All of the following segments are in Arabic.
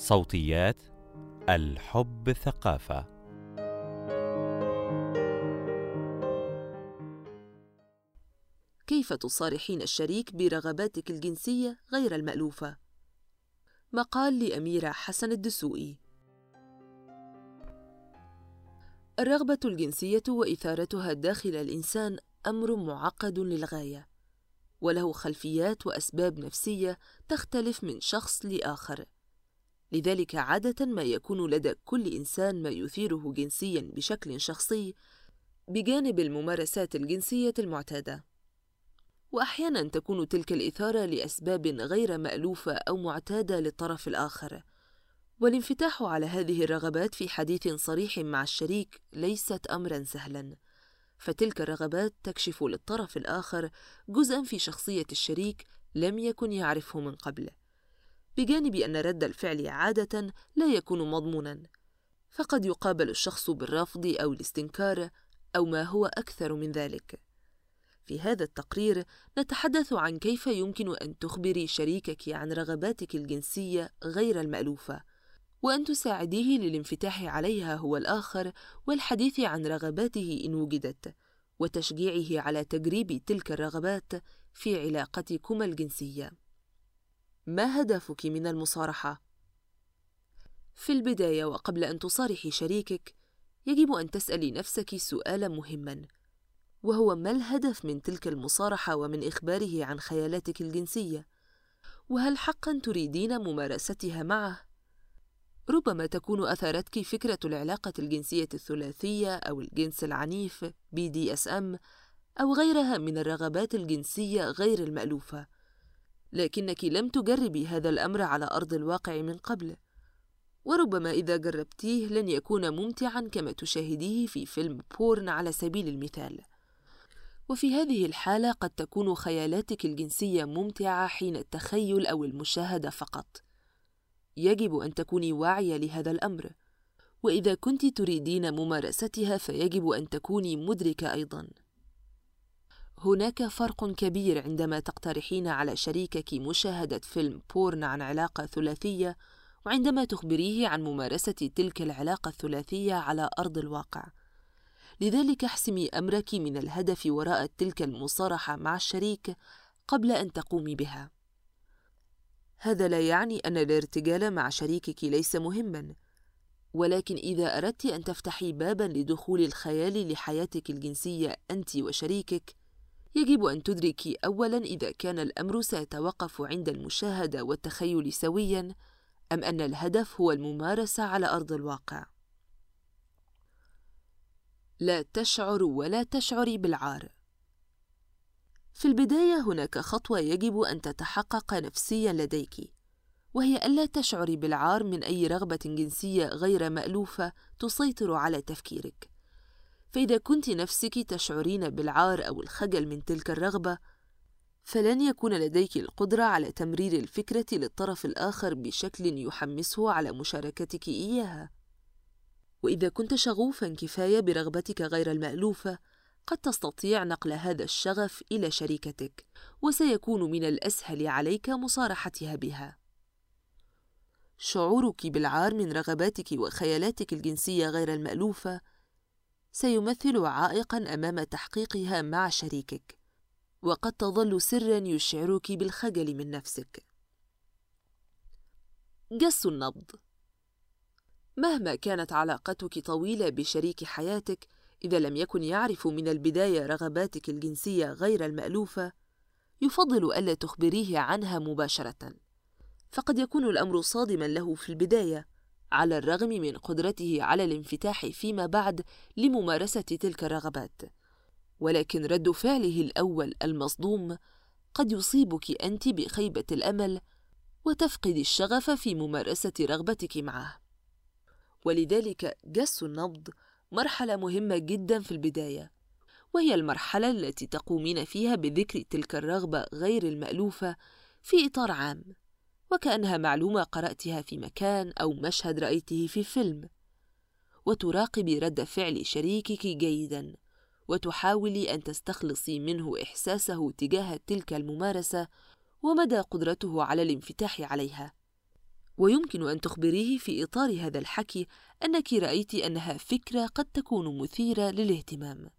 صوتيات الحب ثقافة. كيف تصارحين الشريك برغباتك الجنسية غير المألوفة؟ مقال لأميرة حسن الدسوقي. الرغبة الجنسية وإثارتها داخل الإنسان أمر معقد للغاية وله خلفيات وأسباب نفسية تختلف من شخص لآخر. لذلك عادة ما يكون لدى كل إنسان ما يثيره جنسيا بشكل شخصي بجانب الممارسات الجنسية المعتادة. وأحيانا تكون تلك الإثارة لأسباب غير مألوفة أو معتادة للطرف الآخر. والانفتاح على هذه الرغبات في حديث صريح مع الشريك ليست أمرا سهلا. فتلك الرغبات تكشف للطرف الآخر جزءا في شخصية الشريك لم يكن يعرفه من قبل. بجانب أن رد الفعل عادة لا يكون مضمونا فقد يقابل الشخص بالرفض أو الاستنكار أو ما هو أكثر من ذلك. في هذا التقرير نتحدث عن كيف يمكن أن تخبري شريكك عن رغباتك الجنسية غير المألوفة وأن تساعديه للانفتاح عليها هو الآخر والحديث عن رغباته إن وجدت وتشجيعه على تجريب تلك الرغبات في علاقتكما الجنسية. ما هدفك من المصارحة؟ في البداية وقبل أن تصارحي شريكك يجب أن تسألي نفسك سؤالا مهما وهو ما الهدف من تلك المصارحة ومن إخباره عن خيالاتك الجنسية؟ وهل حقا تريدين ممارستها معه؟ ربما تكون أثارتك فكرة العلاقة الجنسية الثلاثية أو الجنس العنيف ام أو غيرها من الرغبات الجنسية غير المألوفة. لكنك لم تجربي هذا الأمر على أرض الواقع من قبل. وربما إذا جربتيه لن يكون ممتعا كما تشاهديه في فيلم بورن على سبيل المثال. وفي هذه الحالة قد تكون خيالاتك الجنسية ممتعة حين التخيل أو المشاهدة فقط. يجب أن تكوني واعية لهذا الأمر. وإذا كنت تريدين ممارستها فيجب أن تكوني مدركة أيضا. هناك فرق كبير عندما تقترحين على شريكك مشاهدة فيلم بورن عن علاقة ثلاثية وعندما تخبريه عن ممارسة تلك العلاقة الثلاثية على أرض الواقع. لذلك احسمي أمرك من الهدف وراء تلك المصارحة مع الشريك قبل أن تقومي بها. هذا لا يعني أن الارتجال مع شريكك ليس مهما، ولكن إذا أردت أن تفتحي بابا لدخول الخيال لحياتك الجنسية أنت وشريكك، يجب أن تدركي أولاً إذا كان الأمر سيتوقف عند المشاهدة والتخيل سوياً أم أن الهدف هو الممارسة على أرض الواقع. لا تشعر ولا تشعري بالعار. في البداية هناك خطوة يجب أن تتحقق نفسياً لديك، وهي ألا تشعري بالعار من أي رغبة جنسية غير مألوفة تسيطر على تفكيرك. فإذا كنت نفسك تشعرين بالعار أو الخجل من تلك الرغبة فلن يكون لديك القدرة على تمرير الفكرة للطرف الآخر بشكل يحمسه على مشاركتك إياها. وإذا كنت شغوفا كفاية برغبتك غير المألوفة قد تستطيع نقل هذا الشغف إلى شريكتك وسيكون من الأسهل عليك مصارحتها بها. شعورك بالعار من رغباتك وخيالاتك الجنسية غير المألوفة سيمثل عائقا أمام تحقيقها مع شريكك وقد تظل سرا يشعرك بالخجل من نفسك. جس النبض. مهما كانت علاقتك طويلة بشريك حياتك إذا لم يكن يعرف من البداية رغباتك الجنسية غير المألوفة يفضل ألا تخبريه عنها مباشرة. فقد يكون الأمر صادما له في البداية على الرغم من قدرته على الانفتاح فيما بعد لممارسة تلك الرغبات. ولكن رد فعله الأول المصدوم قد يصيبك أنت بخيبة الأمل وتفقد الشغف في ممارسة رغبتك معه. ولذلك جس النبض مرحلة مهمة جدا في البداية وهي المرحلة التي تقومين فيها بذكر تلك الرغبة غير المألوفة في إطار عام. وكأنها معلومة قرأتها في مكان أو مشهد رأيته في فيلم. وتراقبي رد فعل شريكك جيدا وتحاولي أن تستخلصي منه إحساسه تجاه تلك الممارسة ومدى قدرته على الانفتاح عليها. ويمكن أن تخبريه في إطار هذا الحكي أنك رأيت أنها فكرة قد تكون مثيرة للاهتمام.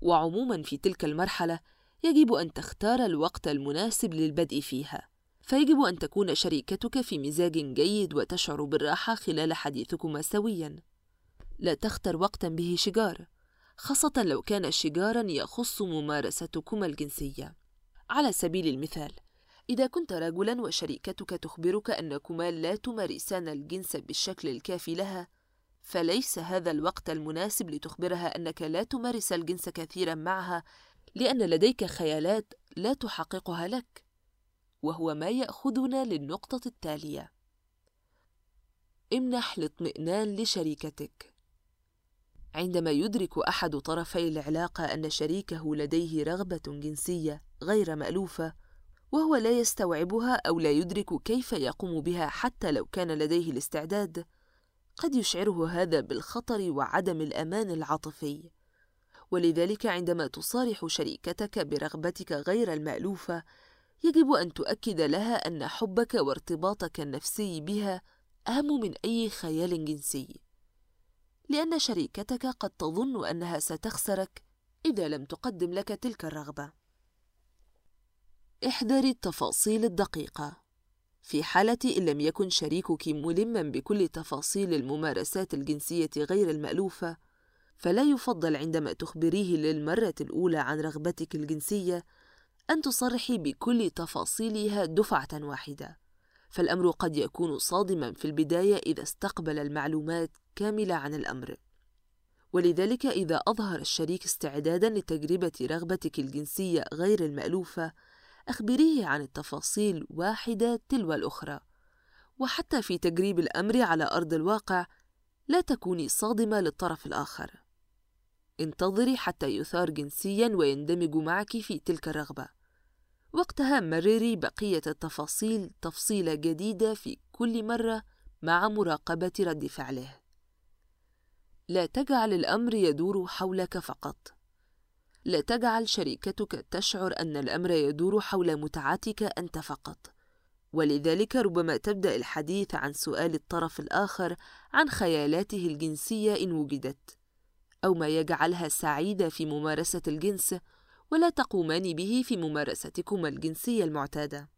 وعموما في تلك المرحلة يجب أن تختار الوقت المناسب للبدء فيها. فيجب أن تكون شريكتك في مزاج جيد وتشعر بالراحة خلال حديثكما سويا. لا تختر وقتا به شجار خاصة لو كان شجارا يخص ممارستكما الجنسية. على سبيل المثال إذا كنت رجلا وشريكتك تخبرك أنكما لا تمارسان الجنس بالشكل الكافي لها فليس هذا الوقت المناسب لتخبرها أنك لا تمارس الجنس كثيرا معها لأن لديك خيالات لا تحققها لك. وهو ما يأخذنا للنقطة التالية. امنح الاطمئنان لشريكتك. عندما يدرك أحد طرفي العلاقة أن شريكه لديه رغبة جنسية غير مألوفة وهو لا يستوعبها أو لا يدرك كيف يقوم بها حتى لو كان لديه الاستعداد قد يشعره هذا بالخطر وعدم الأمان العاطفي. ولذلك عندما تصارح شريكتك برغبتك غير المألوفة يجب أن تؤكد لها أن حبك وارتباطك النفسي بها أهم من أي خيال جنسي لأن شريكتك قد تظن أنها ستخسرك إذا لم تقدم لك تلك الرغبة. احذري التفاصيل الدقيقة. في حالة إن لم يكن شريكك ملما بكل تفاصيل الممارسات الجنسية غير المألوفة فلا يفضل عندما تخبريه للمرة الأولى عن رغبتك الجنسية أن تصرحي بكل تفاصيلها دفعة واحدة. فالأمر قد يكون صادما في البداية إذا استقبل المعلومات كاملة عن الأمر. ولذلك إذا أظهر الشريك استعدادا لتجربة رغبتك الجنسية غير المألوفة أخبريه عن التفاصيل واحدة تلو الأخرى. وحتى في تجريب الأمر على أرض الواقع لا تكوني صادمة للطرف الآخر. انتظري حتى يثار جنسيا ويندمج معك في تلك الرغبة. وقتها مرري بقية التفاصيل تفصيلة جديدة في كل مرة مع مراقبة رد فعله. لا تجعل الأمر يدور حولك فقط. لا تجعل شريكتك تشعر أن الأمر يدور حول متعتك أنت فقط. ولذلك ربما تبدأ الحديث عن سؤال الطرف الآخر عن خيالاته الجنسية إن وجدت. أو ما يجعلها سعيدة في ممارسة الجنس ولا تقومان به في ممارستكما الجنسية المعتادة.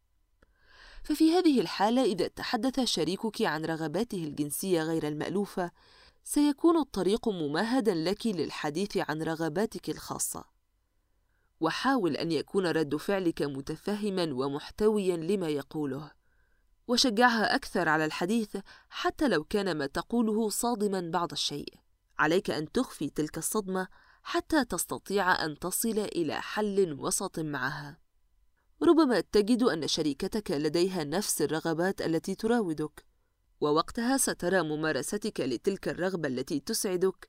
ففي هذه الحالة إذا تحدث شريكك عن رغباته الجنسية غير المألوفة سيكون الطريق ممهدا لك للحديث عن رغباتك الخاصة. وحاول أن يكون رد فعلك متفهما ومحتويا لما يقوله. وشجعها أكثر على الحديث حتى لو كان ما تقوله صادما بعض الشيء. عليك أن تخفي تلك الصدمة حتى تستطيع أن تصل إلى حل وسط معها. ربما تجد أن شريكتك لديها نفس الرغبات التي تراودك ووقتها سترى ممارستك لتلك الرغبة التي تسعدك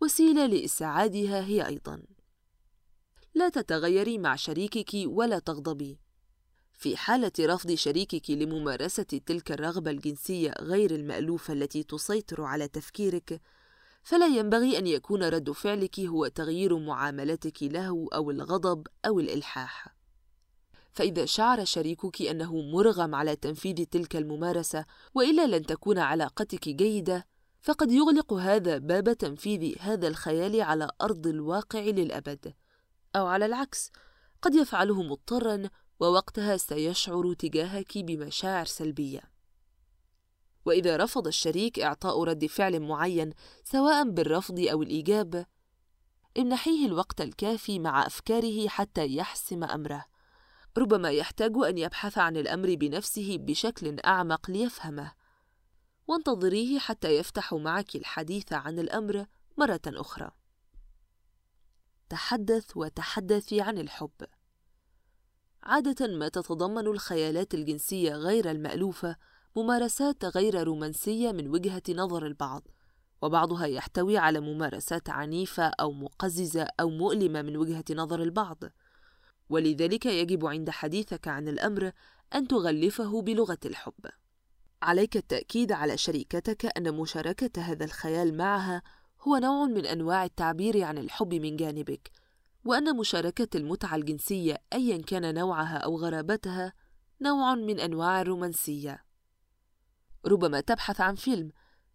وسيلة لإسعادها هي أيضاً. لا تتغيري مع شريكك ولا تغضبي. في حالة رفض شريكك لممارسة تلك الرغبة الجنسية غير المألوفة التي تسيطر على تفكيرك فلا ينبغي أن يكون رد فعلك هو تغيير معاملتك له أو الغضب أو الإلحاح. فإذا شعر شريكك أنه مرغم على تنفيذ تلك الممارسة وإلا لن تكون علاقتك جيدة فقد يغلق هذا باب تنفيذ هذا الخيال على أرض الواقع للأبد. أو على العكس قد يفعله مضطرا ووقتها سيشعر تجاهك بمشاعر سلبية. وإذا رفض الشريك إعطاء رد فعل معين سواء بالرفض أو الإيجاب امنحيه الوقت الكافي مع أفكاره حتى يحسم أمره. ربما يحتاج أن يبحث عن الأمر بنفسه بشكل أعمق ليفهمه. وانتظريه حتى يفتح معك الحديث عن الأمر مرة أخرى. تحدث وتحدثي عن الحب. عادة ما تتضمن الخيالات الجنسية غير المألوفة ممارسات غير رومانسية من وجهة نظر البعض وبعضها يحتوي على ممارسات عنيفة أو مقززة أو مؤلمة من وجهة نظر البعض. ولذلك يجب عند حديثك عن الأمر أن تغلفه بلغة الحب. عليك التأكيد على شريكتك أن مشاركة هذا الخيال معها هو نوع من أنواع التعبير عن الحب من جانبك وأن مشاركة المتعة الجنسية أيا كان نوعها أو غرابتها نوع من أنواع الرومانسية. ربما تبحث عن فيلم.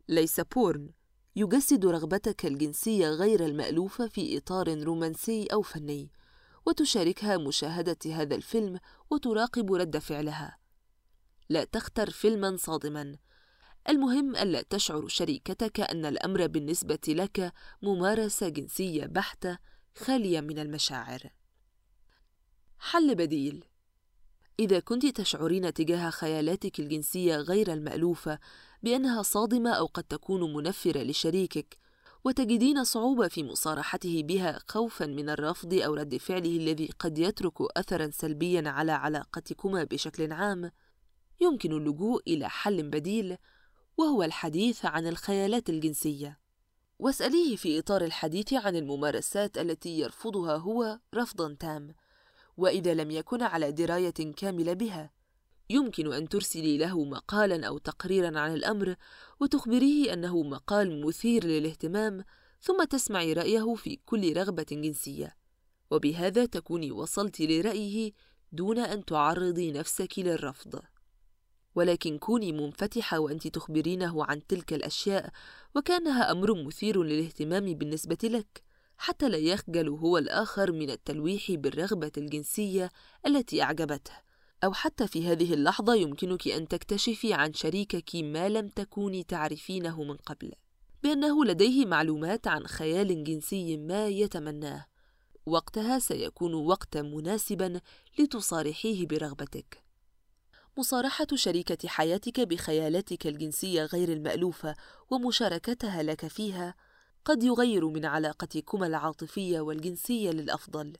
ليس بورن. يجسد رغبتك الجنسية غير المألوفة في إطار رومانسي أو فني وتشاركها مشاهدة هذا الفيلم وتراقب رد فعلها. لا تختر فيلما صادما. المهم ألا تشعر شريكتك أن الأمر بالنسبة لك ممارسة جنسية بحتة خالية من المشاعر. حل بديل. إذا كنت تشعرين تجاه خيالاتك الجنسية غير المألوفة بأنها صادمة أو قد تكون منفرة لشريكك وتجدين صعوبة في مصارحته بها خوفا من الرفض أو رد فعله الذي قد يترك أثرا سلبيا على علاقتكما بشكل عام يمكن اللجوء إلى حل بديل وهو الحديث عن الخيالات الجنسية. واسأليه في إطار الحديث عن الممارسات التي يرفضها هو رفضا تام. وإذا لم يكن على دراية كاملة بها. يمكن أن ترسلي له مقالا أو تقريرا عن الأمر وتخبريه أنه مقال مثير للاهتمام ثم تسمعي رأيه في كل رغبة جنسية. وبهذا تكوني وصلت لرأيه دون أن تعرضي نفسك للرفض. ولكن كوني منفتحة وأنت تخبرينه عن تلك الأشياء وكأنها أمر مثير للاهتمام بالنسبة لك. حتى لا يخجل هو الآخر من التلويح بالرغبة الجنسية التي أعجبته أو حتى في هذه اللحظة يمكنك أن تكتشفي عن شريكك ما لم تكوني تعرفينه من قبل بأنه لديه معلومات عن خيال جنسي ما يتمناه. وقتها سيكون وقتا مناسبا لتصارحيه برغبتك. مصارحة شريكة حياتك بخيالاتك الجنسية غير المألوفة ومشاركتها لك فيها قد يغير من علاقتكما العاطفية والجنسية للأفضل.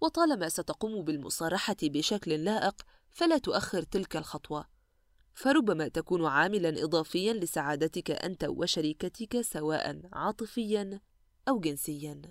وطالما ستقوم بالمصارحة بشكل لائق فلا تؤخر تلك الخطوة. فربما تكون عاملا إضافيا لسعادتك أنت وشريكتك سواء عاطفيا أو جنسيا.